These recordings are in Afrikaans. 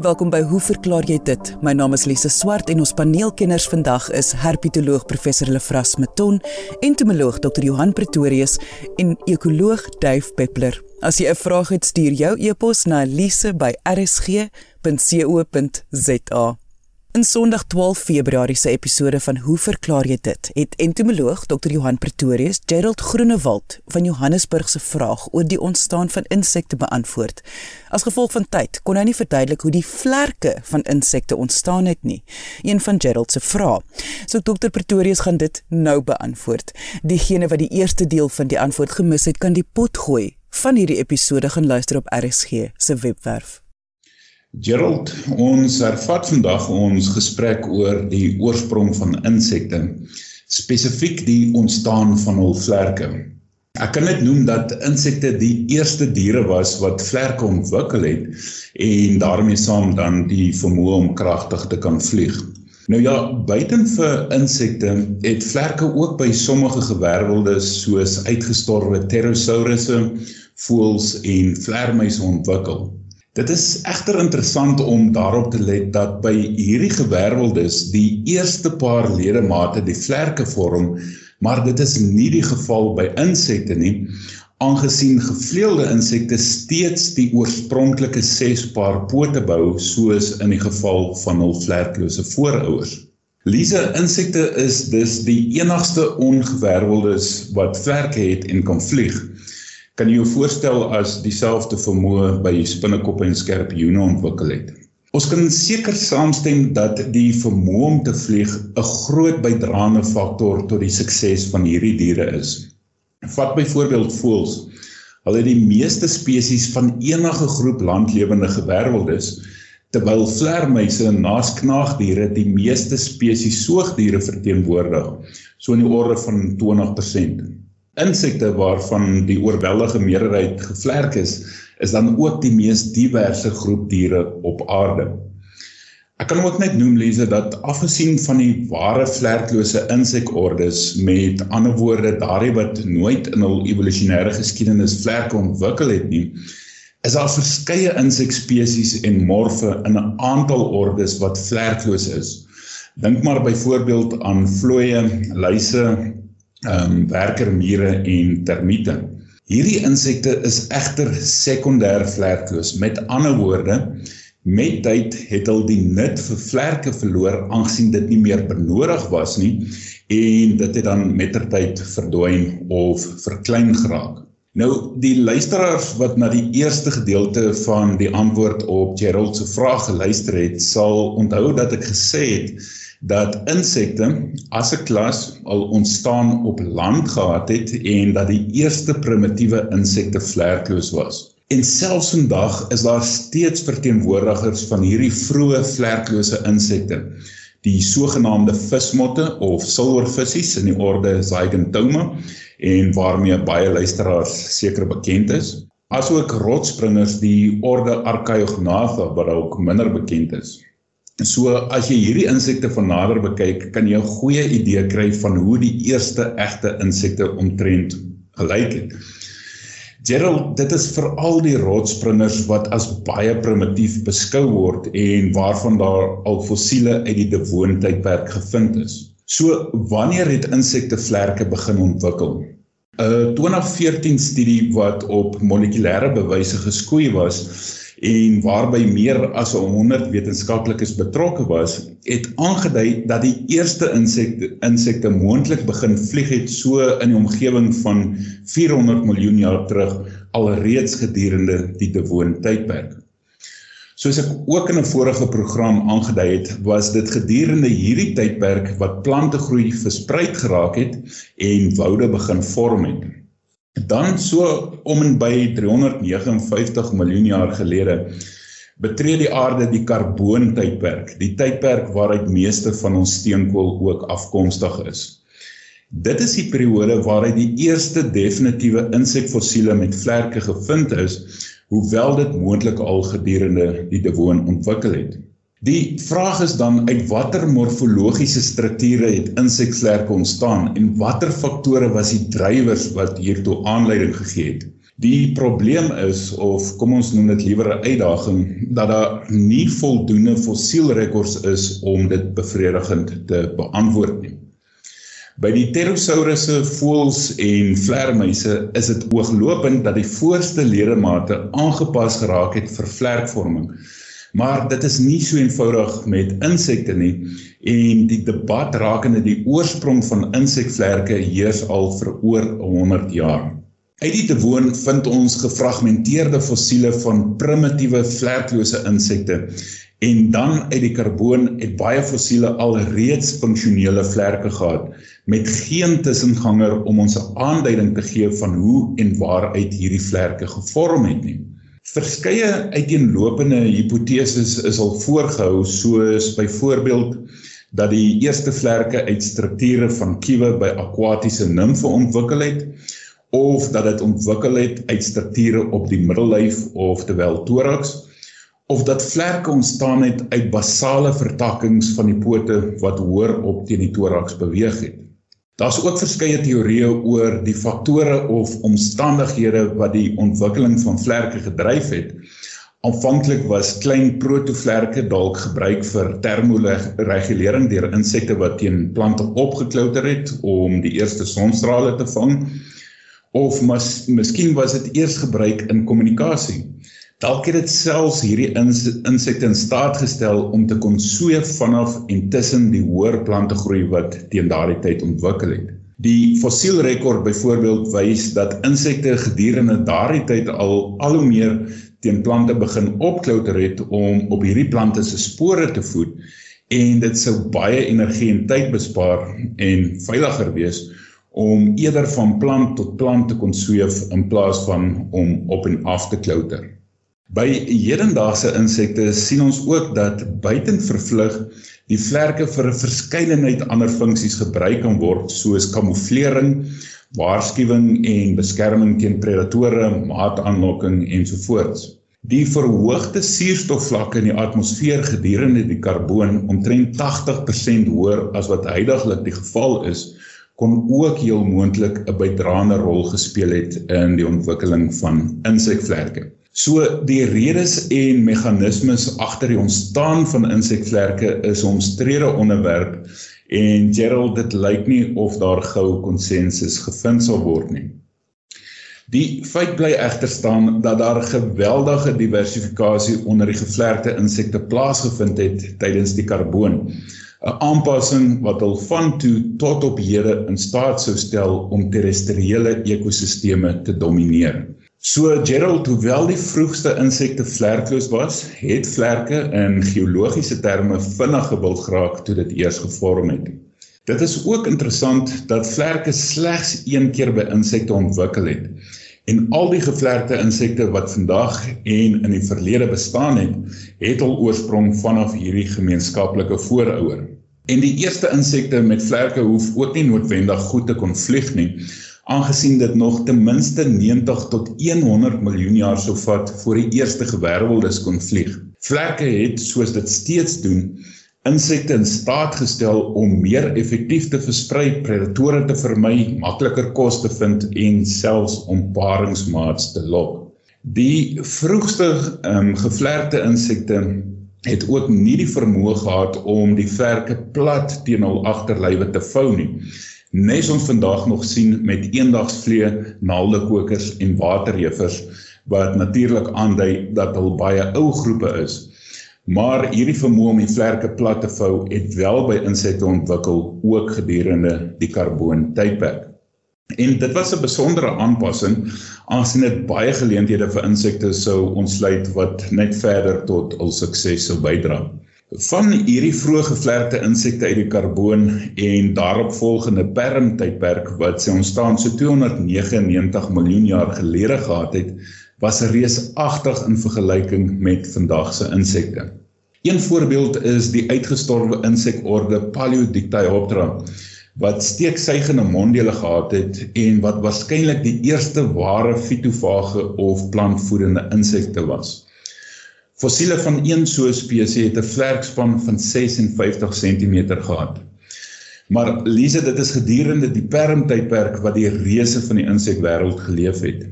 Welkom by Hoe verklaar jy dit? My naam is Lise Swart en ons paneelkenners vandag is herpetoloog professor Lefras Meton, entomoloog Dr. Johan Pretorius en ekoloog Duif Peppler. As jy 'n vraag het, stuur jou e-pos na lise@rsg.co.za. In Sondag 12 Februarie se episode van Hoe verklaar jy dit? Het entomoloog Dr. Johan Pretorius Gerald Groenewald van Johannesburg se vraag oor die ontstaan van insekte beantwoord. As gevolg van tyd kon hy nie verduidelik hoe die vlerke van insekte ontstaan het nie. Een van Gerald se vrae. So Dr. Pretorius gaan dit nou beantwoord. Diegene wat die eerste deel van die antwoord gemis het, kan die pot gooi van hierdie episode gaan luister op RSG se webwerf. Gerald, ons hervat vandag ons gesprek oor die oorsprong van insekte, spesifiek die ontstaan van hul vlerke. Ek kan net noem dat insekte die eerste diere was wat vlerke ontwikkel het en daarmee saam dan die vermoë om kragtig te kan vlieg. Nou ja, buiten vir insekte het vlerke ook by sommige gewerveldes soos uitgestorwe pterosaurusse, voëls en vleermuise ontwikkel. Dit is egter interessant om daarop te let dat by hierdie gewerveldes die eerste paar ledemate die vlerke vorm, maar dit is nie die geval by insekte nie, aangesien gevleelde insekte steeds die oorspronklike 6 paar pote bou soos in die geval van hul vlerklose voorouers. Lise insekte is dus die enigste ongewerveldes wat vlerke het en kan vlieg. Kan jy jou voorstel as dieselfde vermoë by spinnekoppe en skorpioene ontwikkel het? Ons kan seker saamstem dat die vermoë om te vlieg 'n groot bydraende faktor tot die sukses van hierdie diere is. Vat byvoorbeeld voëls. Hulle het die meeste spesies van enige groep landlewende gewerveldes, terwyl vleermuise naas knaagdiere die meeste spesies soogdiere verteenwoordig, so in die orde van 20% insekte waarvan die oorweldige meerderheid gevlerk is, is dan ook die mees diverse groep diere op aarde. Ek kan ook net noem Lise dat afgesien van die ware vlerklose insekordes met ander woorde daardie wat nooit in hul evolusionêre geskiedenis vlerke ontwikkel het nie, is daar verskeie insekspesies en morfe in 'n aantal ordes wat vlerkloos is. Dink maar byvoorbeeld aan vlooie, luise, ehm um, werkermure en termiete. Hierdie insekte is egter sekondêr vlerkloos. Met ander woorde, met tyd het hulle die nut vir vlerke verloor aangesien dit nie meer benodig was nie en dit het dan mettertyd verdwyn of verklein geraak. Nou die luisteraars wat na die eerste gedeelte van die antwoord op Gerald se vraag geluister het, sal onthou dat ek gesê het dat insekte as 'n klas al ontstaan op land gehad het en dat die eerste primitiewe insekte vlerkloos was. En selfs vandag is daar steeds verteenwoordigers van hierdie vroeë vlerklose insekte, die sogenaamde vismotte of silwervissies in die orde Zygentoma en waarmee baie luisteraars seker bekend is, asook rotsspringers die orde Archaeognatha wat dalk minder bekend is. So as jy hierdie insekte van nader bekyk, kan jy 'n goeie idee kry van hoe die eerste egte insekte omtrent gelyk het. Gerald, dit is veral die rotsspringers wat as baie primitief beskou word en waarvan daar al fossiele uit die Devon-tydperk gevind is. So wanneer het insekte vlerke begin ontwikkel? 'n 2014 studie wat op molekulêre bewyse geskoei was en waarby meer as 100 wetenskaplikes betrokke was, het aangedui dat die eerste insekte insekte moontlik begin vlieg het so in die omgewing van 400 miljoen jaar terug alreeds gedurende die Devon tydperk. Soos ek ook in 'n vorige program aangedui het, was dit gedurende hierdie tydperk wat plante groei versprei geraak het en woude begin vorm het. Dan so om en by 359 miljoen jaar gelede betree die aarde die karboontydperk, die tydperk waaruit meeste van ons steenkool ook afkomstig is. Dit is die periode waaruit die eerste definitiewe insekfossiele met vlerke gevind is, hoewel dit moontlik al gedurende die Devon ontwikkel het. Die vraag is dan uit watter morfologiese strukture het insekvlerke ontstaan en watter faktore was die drywers wat hiertoe aanleiding gegee het. Die probleem is of kom ons noem dit liewer 'n uitdaging dat daar nie voldoende fossielrekords is om dit bevredigend te beantwoord nie. By die pterosaurusse, voëls en vlermuise is dit ooglopend dat die voorste ledemate aangepas geraak het vir vlerkvorming. Maar dit is nie so eenvoudig met insekte nie en die debat rakende die oorsprong van insekvlerke heers al vir oor 100 jaar. Uit die te woon vind ons gefragmenteerde fossiele van primitiewe vlerklose insekte en dan uit die karboon het baie fossiele al reeds funksionele vlerke gehad met geen tussenganger om ons 'n aanduiding te gee van hoe en waaruit hierdie vlerke gevorm het nie. Verskeie uiteenlopende hipoteses is al voorgehou soos byvoorbeeld dat die eerste vlerke uit strukture van kiewe by akwatiese nimfe ontwikkel het of dat dit ontwikkel het uit strukture op die middellyf of terwyl thorax of dat vlerke ontstaan het uit basale vertakkings van die pote wat hoër op teen die thorax beweeg het. Daar's ook verskeie teorieë oor die faktore of omstandighede wat die ontwikkeling van vlerke gedryf het. Aanvanklik was klein protovlerke dalk gebruik vir termoregulering deur insekte wat teen plante opgeklouter het om die eerste sonstrale te vang of mas, miskien was dit eers gebruik in kommunikasie. Dalk het dit selfs hierdie insekte in staat gestel om te kon sweef vanaf en tussen die hoër plante groei wat teen daardie tyd ontwikkel het. Die fossielrekord byvoorbeeld wys dat insekte gedurende daardie tyd al al hoe meer teen plante begin opklouter het om op hierdie plante se spore te voed en dit sou baie energie en tyd bespaar en veiliger wees om eerder van plant tot plant te kon sweef in plaas van om op en af te klouter. By hedendaagse insekte sien ons ook dat buiten vervlug die vlerke vir 'n verskeidenheid ander funksies gebruik kan word soos kamouflering, waarskuwing en beskerming teen predatore, maataanlokking ensovoorts. Die verhoogde suurstofvlakke in die atmosfeer gedurende die karboon omtrent 80% hoër as wat heidaglik die geval is, kon ook heel moontlik 'n bydraende rol gespeel het in die ontwikkeling van insekvlerke. So die redes en meganismes agter die ontstaan van insekvlerke is 'n omstrede onderwerp en Gerald dit lyk nie of daar gou konsensus gevind sal word nie. Die feit bly egter staan dat daar geweldige diversifikasie onder die gevlerkte insekte plaasgevind het tydens die karboon. 'n aanpassing wat hul van toe tot op hede in staat sou stel om terrestriële ekosisteme te domineer. So Gerald, hoewel die vroegste insekte vlerkloos was, het vlerke in geologiese terme vinnig gewild geraak toe dit eers gevorm het. Dit is ook interessant dat vlerke slegs een keer by insekte ontwikkel het En al die gevlerkte insekte wat vandag en in die verlede bestaan het, het al oorsprong vanaf hierdie gemeenskaplike voorouder. En die eerste insekte met vlerke hoef ook nie noodwendig goed te kon vlieg nie, aangesien dit nog ten minste 90 tot 100 miljoen jaar sou vat voor die eerste gewerveldes kon vlieg. Vlerke het, soos dit steeds doen, insekte in staat gestel om meer effektief te versprei, predatore te vermy, makliker kos te vind en selfs om paringsmaats te lok. Die vroegste um, gevlerkte insekte het ook nie die vermoë gehad om die vlerke plat teen hul agterlywe te vou nie. Nes ons vandag nog sien met eendagsvlee, naaldekokers en waterjeffers wat natuurlik aandui dat hulle baie ou groepe is. Maar hierdie vermoë om die vlerke plat te vou het wel by insekte ontwikkel ook gedurende die karboon tydperk. En dit was 'n besondere aanpassing aangesien dit baie geleenthede vir insekte sou ontsluit wat net verder tot hul sukses sou bydra. Van hierdie vroeë gevlerkte insekte uit die karboon en daaropvolgende perm tydperk wat sy ontstaan so 299 miljoen jaar gelede gehad het, was reusagtig in vergelyking met vandag se insekte. Een voorbeeld is die uitgestorwe insekorde Paleodictyoptera wat steeksuigende monddele gehad het en wat waarskynlik die eerste ware fitofage of plantvoedende insekte was. Fossiele van een so spesies het 'n vlerkspan van 56 cm gehad. Maar Lise, dit is gedurende die Perm tydperk wat die reuse van die insekwêreld geleef het.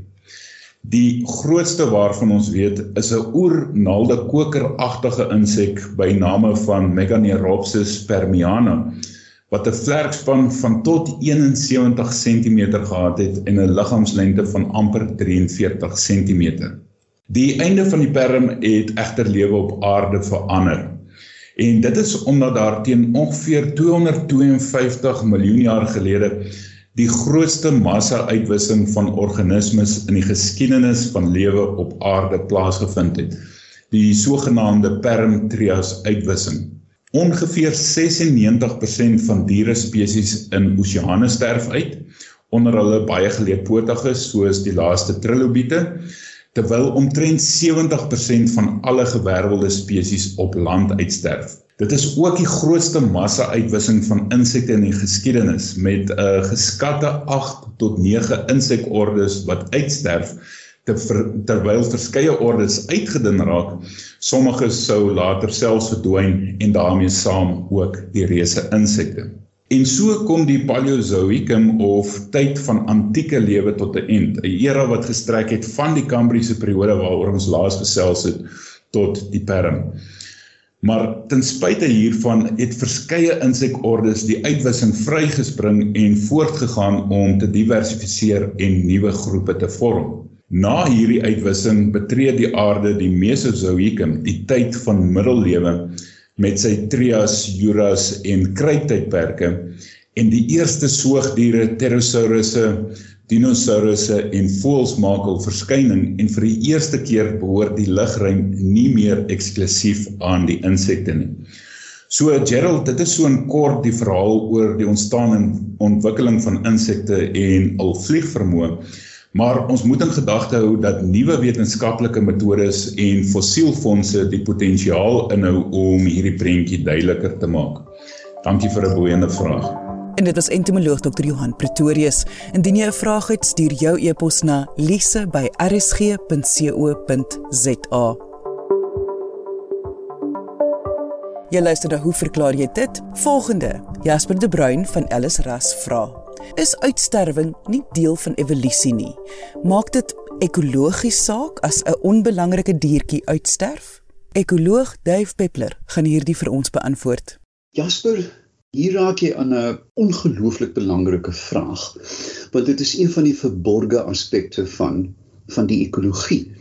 Die grootste waarvan ons weet is 'n oernaalde kokeragtige insek by name van Meganeropsis permiana wat 'n vlerkspan van tot 71 cm gehad het en 'n liggaamslengte van amper 43 cm. Die einde van die perm het egter lewe op aarde verander. En dit is omdat daar teen ongeveer 252 miljoen jaar gelede die grootste massa-uitwissing van organismes in die geskiedenis van lewe op aarde plaasgevind het, die sogenaamde Perm-Trias-uitwissing. Ongeveer 96% van dierespesies in oseane sterf uit, onder hulle baie geleedpotiges soos die laaste trilobiete, terwyl omtrent 70% van alle gewervelde spesies op land uitsterf. Dit is ook die grootste massa-uitwissing van insekte in die geskiedenis met 'n uh, geskatte 8 tot 9 insekordes wat uitsterf ter, terwyl verskeie ordes uitgedun raak. Sommige sou later selfs verdwyn en daarmee saam ook die reuse insekte. En so kom die Paleozoïkum of tyd van antieke lewe tot 'n eind, 'n era wat gestrek het van die Kambriese periode waaroor ons laas gesels het tot die Perm. Maar ten spyte hiervan het verskeie insekordes die uitwissing vrygespring en voortgegaan om te diversifiseer en nuwe groepe te vorm. Na hierdie uitwissing betree die aarde die Mesozoïkum, die tyd van middellewe met sy Trias, Juras en Kryttydperke en die eerste soogdiere Pterosaurusse dinosourusse en voëls maak hul verskyning en vir die eerste keer behoort die lugruim nie meer eksklusief aan die insekte nie. So Gerald, dit is so 'n kort die verhaal oor die ontstaan en ontwikkeling van insekte en hul vliegvermoë. Maar ons moet in gedagte hou dat nuwe wetenskaplike metodes en fossielfondse die potensiaal inhou om hierdie prentjie duideliker te maak. Dankie vir 'n boeiende vraag. En dit was entomoloog Dr. Johan Pretorius. Indien jy 'n vraag het, stuur jou e-pos na lise@rsg.co.za. Jy luister na hoe verklaar jy dit? Volgende, Jasper de Bruin van Ellis Ras vra: Is uitsterwing nie deel van evolusie nie? Maak dit ekologies saak as 'n onbelangrike diertjie uitsterf? Ekoloog Dave Peppler gaan hierdie vir ons beantwoord. Jasper, Hier raak jy aan 'n ongelooflik belangrike vraag. Want dit is een van die verborgde aspekte van van die ekologie.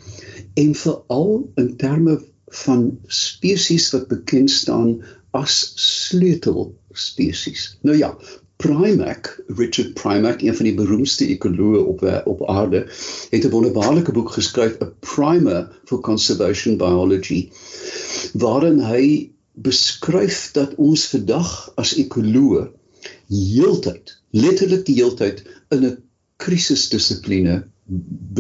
En veral in terme van spesies wat bekend staan as sleutelspesies. Nou ja, Primack, Richard Primack, een van die beroemdste ekoloë op op aarde, het 'n wonderbaarlike boek geskryf, A Primer for Conservation Biology, waarin hy beskryf dat ons vandag as ekoloë heeltyd, letterlik die heeltyd in 'n krisisdissipline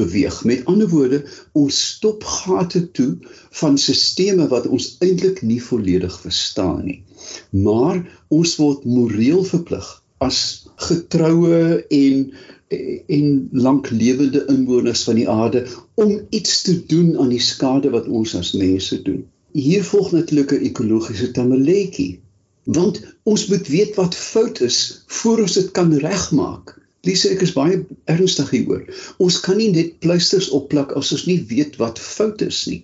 beweeg. Met ander woorde, ons stop gate toe van stelsels wat ons eintlik nie volledig verstaan nie. Maar ons word moreel verplig as getroue en en lanklewende inwoners van die aarde om iets te doen aan die skade wat ons as mense doen. Hier volg natuurlik 'n ekologiese tamaletjie. Want ons moet weet wat fout is voor ons dit kan regmaak. Lise, ek is baie ernstig hieroor. Ons kan nie net pleisters opplak as ons nie weet wat fout is nie.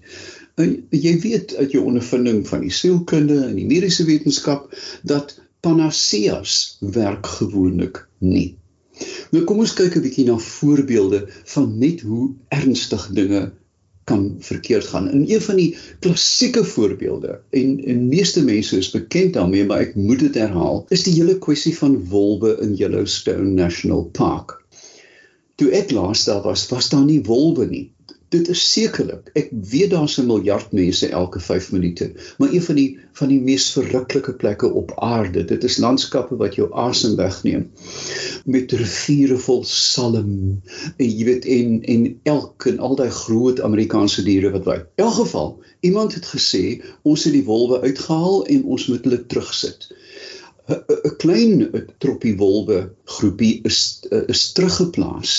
En jy weet uit jou ondervinding van die sielkunde en die mediese wetenskap dat panaceas werk gewoonlik nie. Nou kom ons kyk 'n bietjie na voorbeelde van net hoe ernstig dinge kan verkeerd gaan. In een van die klassieke voorbeelde en en meeste mense is bekend daarmee, maar ek moet dit herhaal, is die hele kwessie van wolwe in Yellowstone National Park. Toe ek laas daar was, was daar nie wolwe nie dit is sekerlik. Ek weet daar's 'n miljard mense elke 5 minute, maar een van die van die mees verruklike plekke op aarde. Dit is landskappe wat jou asem wegneem met riviere vol salm en jy weet en en elk en al daai groot Amerikaanse diere wat by. In elk geval, iemand het gesê ons het die wolwe uitgehaal en ons moet hulle terugsit. 'n klein troppie wolwe groepie is is teruggeplaas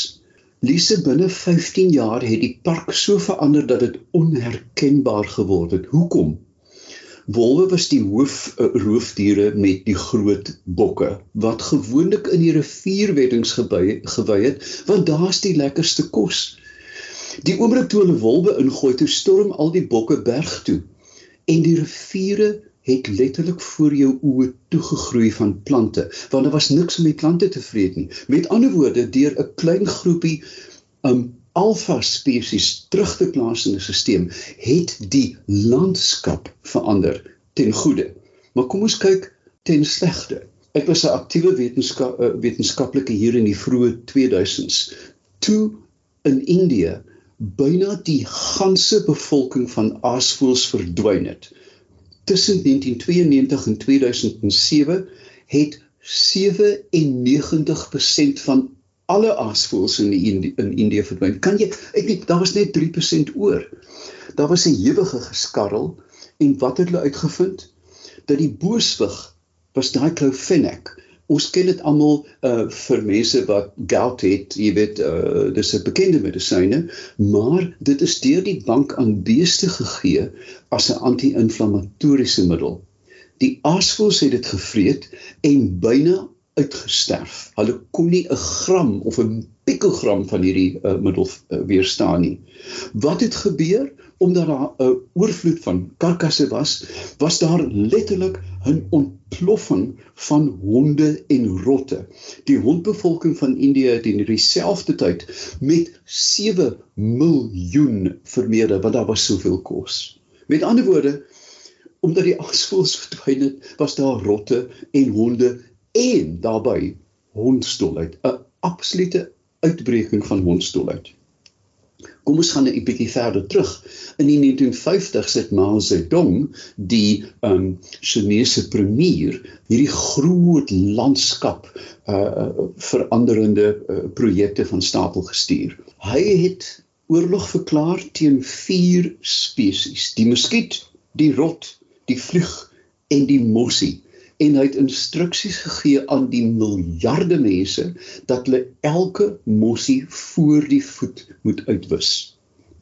Lise binne 15 jaar het die park so verander dat dit onherkenbaar geword het. Hoekom? Wolwe was die hoof uh, roofdiere met die groot bokke wat gewoonlik in die rivierweddings gewy het want daar's die lekkerste kos. Die oomblik toe hulle wol beïngooi, toe storm al die bokke berg toe en die riviere het letterlik voor jou oë toegegroei van plante want daar was niks om die plante te vreet nie. Met ander woorde, deur 'n klein groepie um alfa spesies terug te plaas in 'n stelsel, het die landskap verander ten goeie. Maar kom ons kyk ten slegte. Ek was 'n aktiewe wetenskap uh, wetenskaplike hier in die vroeë 2000s. Toe in Indië byna die ganse bevolking van aasvoëls verdwyn het. Tussen 1992 en 2007 het 97% van alle aasvoëls in die in Indië verdwyn. Kan jy ek weet daar was net 3% oor. Daar was 'n ewige geskarrel en wat het hulle uitgevind? Dat die booswig was daai Clofenac. Ons ken dit almal uh vir mense wat gout het, jy weet, uh dis 'n bekende medisyne, maar dit is deur die bank aan beeste gegee as 'n anti-inflammatoriese middel. Die aasvoëls het dit gevreet en byna uitgesterf. Hulle kon nie 'n gram of 'n pikogram van hierdie uh, middel uh, weerstaan nie. Wat het gebeur? Omdat daar 'n uh, oorvloed van karkasse was, was daar letterlik 'n ontploffing van honde en rotte. Die hondbevolking van Indië het in dieselfde tyd met 7 miljoen vermeerder want daar was soveel kos. Met ander woorde, omdat die aasvoëls verdwyn het, was daar rotte en honde en daarbey hondstolheid, 'n absolute uitbreking van hondstolheid. Kom ons gaan 'n bietjie verder terug. In die 1950s het Mao Zedong, die um Chinese premier, hierdie groot landskap uh veranderende uh, projekte van stapel gestuur. Hy het oorlog verklaar teen vier spesies: die muskiet, die rot, die vlieg en die mossie en hy het instruksies gegee aan die miljarde mense dat hulle elke mossie voor die voet moet uitwis.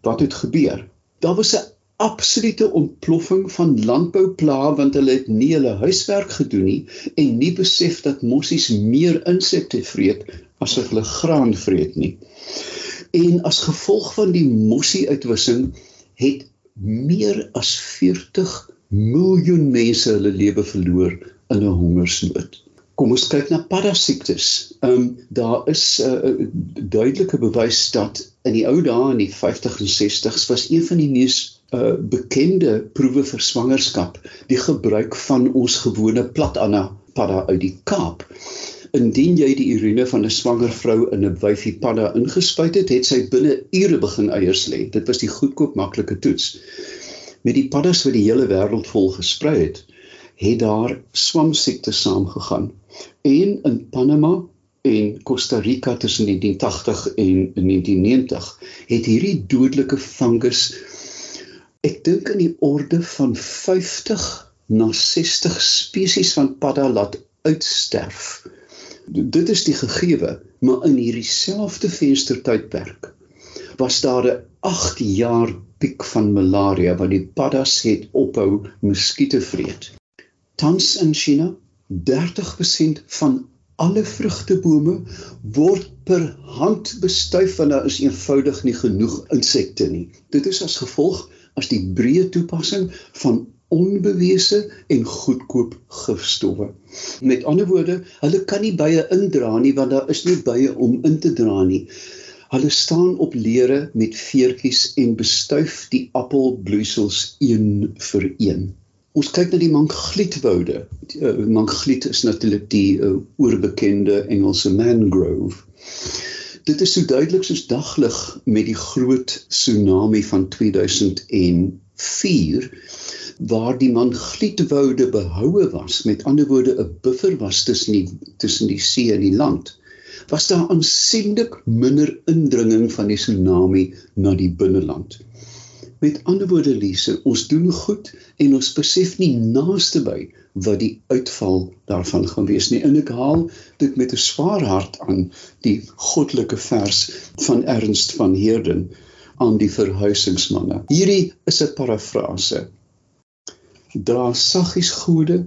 Wat het gebeur? Daar was 'n absolute ontploffing van landbouplaae want hulle het nie hulle huiswerk gedoen nie en nie besef dat mossies meer insekte vreet as wat hulle graan vreet nie. En as gevolg van die mossie uitwissing het meer as 40 miljoen mense hulle lewe verloor 'n hongersnood. Kom ons kyk na parasiektes. Ehm um, daar is 'n uh, eh, duidelike bewys dat in die ou dae in die 50s en 60s was een van die mees uh, bekende proewe vir swangerskap die gebruik van ons gewone platanna padda uit die Kaap. Indien jy die urine van 'n swanger vrou in 'n wyfie padda ingespuit het, het sy binne ure begin eiers lê. Dit was die goedkoop maklike toets. Met die paddas wat die hele wêreld vol gesprei het, het daar swamsiekte saamgegaan. En in Panama en Costa Rica tussen 1980 en 1990 het hierdie dodelike fungus ek dink in die orde van 50 na 60 spesies van padda laat uitsterf. Dit is die gegewe, maar in hierdie selfde venstertydperk was daar 'n 8 jaar piek van malaria wat die paddas het ophou muskiete vreet. Tans in China 30% van alle vrugtebome word per hand bestuif want daar is eenvoudig nie genoeg insekte nie. Dit is as gevolg as die breë toepassing van onbewese en goedkoop gifstowwe. Met ander woorde, hulle kan nie bye indra nie want daar is nie bye om in te dra nie. Hulle staan op leere met veertjies en bestuif die appelbloeisels een vir een. Ons kyk na die manglietwoude. Uh, mangliet is natuurlik die uh, oorbekende Engelse mangrove. Dit is so duidelik soos daglig met die groot tsunami van 2004 waar die manglietwoude behoue was, met ander woorde 'n buffer was tussen die tussen die see en die land. Was daar aansienlik minder indringing van die tsunami na die binneland. Met ander woorde Lise, ons doen goed en ons besef nie naaste by wat die uitval daarvan gaan wees nie. En ek haal dit met 'n swaar hart aan die goddelike vers van Ernst van Heerden aan die verhuisingsmanne. Hierdie is 'n parafrase. Dra saggies gode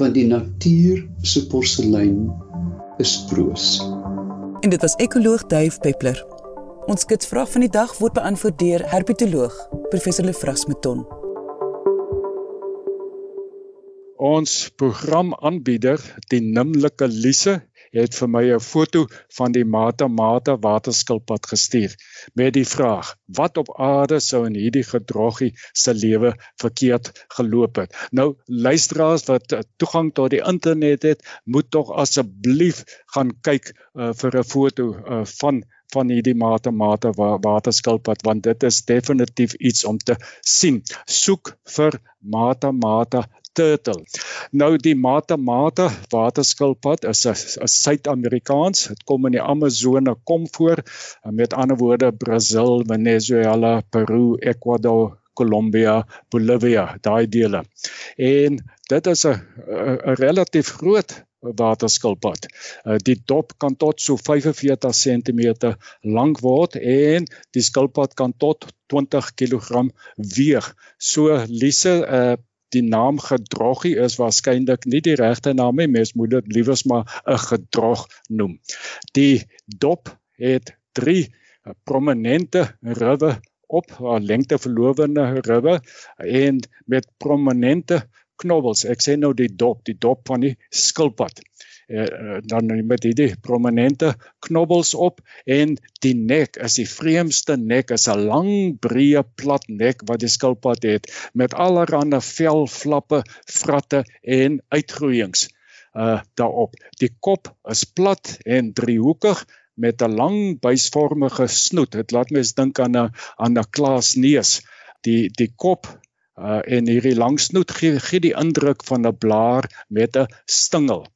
want die natuur se porselein is broos. En dit was ekoloog Duif Peppler Ons kitsvraag van die dag word beantwoord deur herpetoloog professor Lefras Meton. Ons programaanbieder, die Nimlike Lise, het vir my 'n foto van die Mata Mata waterskilpad gestuur met die vraag: Wat op aarde sou in hierdie gedroggie se lewe verkeerd geloop het? Nou luisteraars wat toegang tot die internet het, moet tog asseblief gaan kyk uh, vir 'n foto uh, van van hierdie mate mate waterskilpad want dit is definitief iets om te sien. Soek vir mate mate turtle. Nou die mate mate waterskilpad is 'n Suid-Amerikaans. Dit kom in die Amazone kom voor. Met ander woorde Brasil, Venezuela, Peru, Ecuador, Colombia, Bolivia, daai dele. En dit is 'n 'n relatief groot waterskilpad. Uh, die dop kan tot so 45 cm lank word en die skilpad kan tot 20 kg weeg. So Lise, uh, die naam gedroggie is waarskynlik nie die regte naam nie. Mens moet dit liewers maar 'n gedrog noem. Die dop het 3 uh, prominente ribbe op haar lengte verlowende ribbe en met prominente knobbels. Ek sê nou die dop, die dop van die skilpad. Eh, eh dan met hierdie prominente knobbels op en die nek is die vreemdste nek is 'n lang breë plat nek wat die skilpad het met allerlei velflappe, vratte en uitgroeiings uh daarop. Die kop is plat en driehoekig met 'n lang buisvormige snoet. Dit laat mens dink aan 'n aan 'n klaasneus. Die die kop uh en hierdie lang snoet gee gee die indruk van 'n blaar met 'n stingel.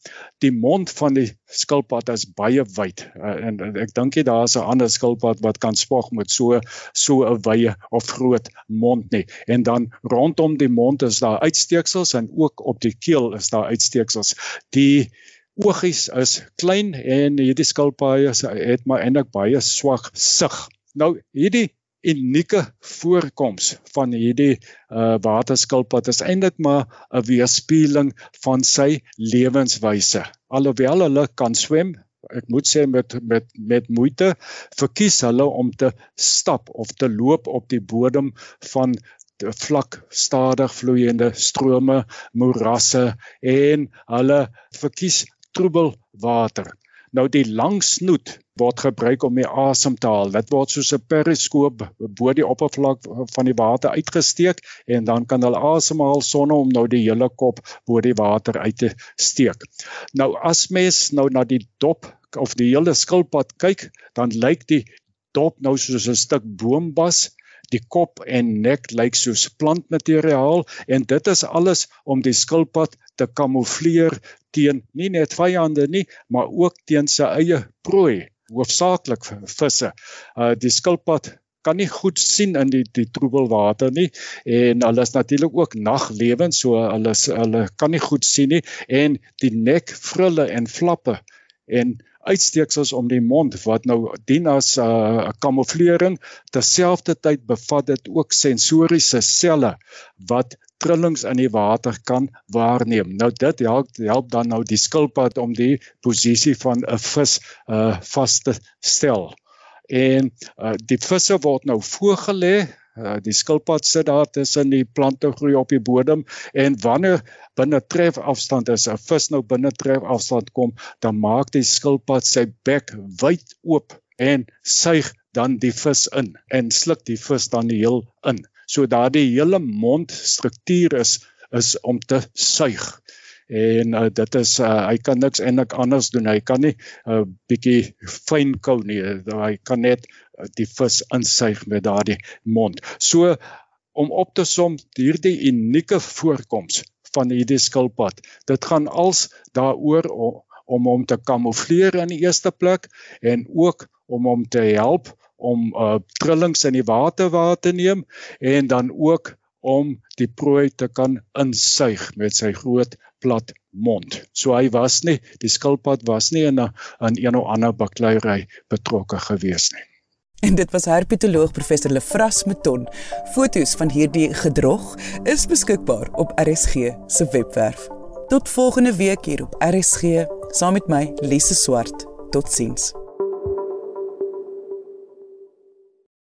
Die mond van die skilpad is baie wyd uh, en, en ek dink jy daar's 'n ander skilpad wat kan spog met so so 'n wye of groot mond nie. En dan rondom die mond is daar uitsteeksels en ook op die keel is daar uitsteeksels. Die oogies is klein en hierdie skilpaaie het maar eintlik baie swak sig. Nou hierdie unieke voorkoms van hierdie uh waterskilpad is eintlik maar 'n weerspieëling van sy lewenswyse. Alhoewel hulle kan swem, ek moet sê met met met moeite, verkies hulle om te stap of te loop op die bodem van die vlak stadig vloeiende strome, morasse en hulle verkies troebel water. Nou die lang snoet word gebruik om die asem te haal. Dit word soos 'n periskoop bo die oppervlak van die water uitgesteek en dan kan hulle asemhaal sonder om nou die hele kop bo die water uit te steek. Nou as mens nou na die dop of die hele skilpad kyk, dan lyk die dop nou soos 'n stuk boombas die kop en nek lyk soos plantmateriaal en dit is alles om die skilpad te kamoufleer teen nie net vyande nie, maar ook teen sy eie prooi, hoofsaaklik visse. Uh die skilpad kan nie goed sien in die die troebel water nie en hulle is natuurlik ook naglewend so hulle hulle kan nie goed sien nie en die nek frulle en flappe en uitsteeksels om die mond wat nou dien as 'n uh, kamouflering terselfdertyd bevat dit ook sensoriese selle wat trillings in die water kan waarneem. Nou dit help help dan nou die skilpad om die posisie van 'n vis uh vas te stel. En uh, die visse word nou voorgelê Uh, die skilpad sit daar tussen die plante groei op die bodem en wanneer binne tref afstand is 'n vis nou binne tref afstand kom dan maak die skilpad sy bek wyd oop en suig dan die vis in en sluk die vis dan heel in. So daardie hele mondstruktuur is is om te suig. En uh, dit is uh, hy kan niks eintlik anders doen. Hy kan nie 'n uh, bietjie fyn kou nie. Hy kan net uh, die vis insuig met daardie mond. So om op te som hierdie unieke voorkoms van hierdie skilpad dit gaan als daaroor om om hom te kamoufleer in die eerste plek en ook om hom te help om uh, trillings in die water waar te neem en dan ook om die prooi te kan insuig met sy groot plat mond. So hy was nie die skilpad was nie in 'n in een of ander bakleierery betrokke gewees nie. En dit was herpetoloog professor Lefras Meton. Fotos van hierdie gedrog is beskikbaar op RSG se webwerf. Tot volgende week hier op RSG saam met my Lise Swart. Totsiens.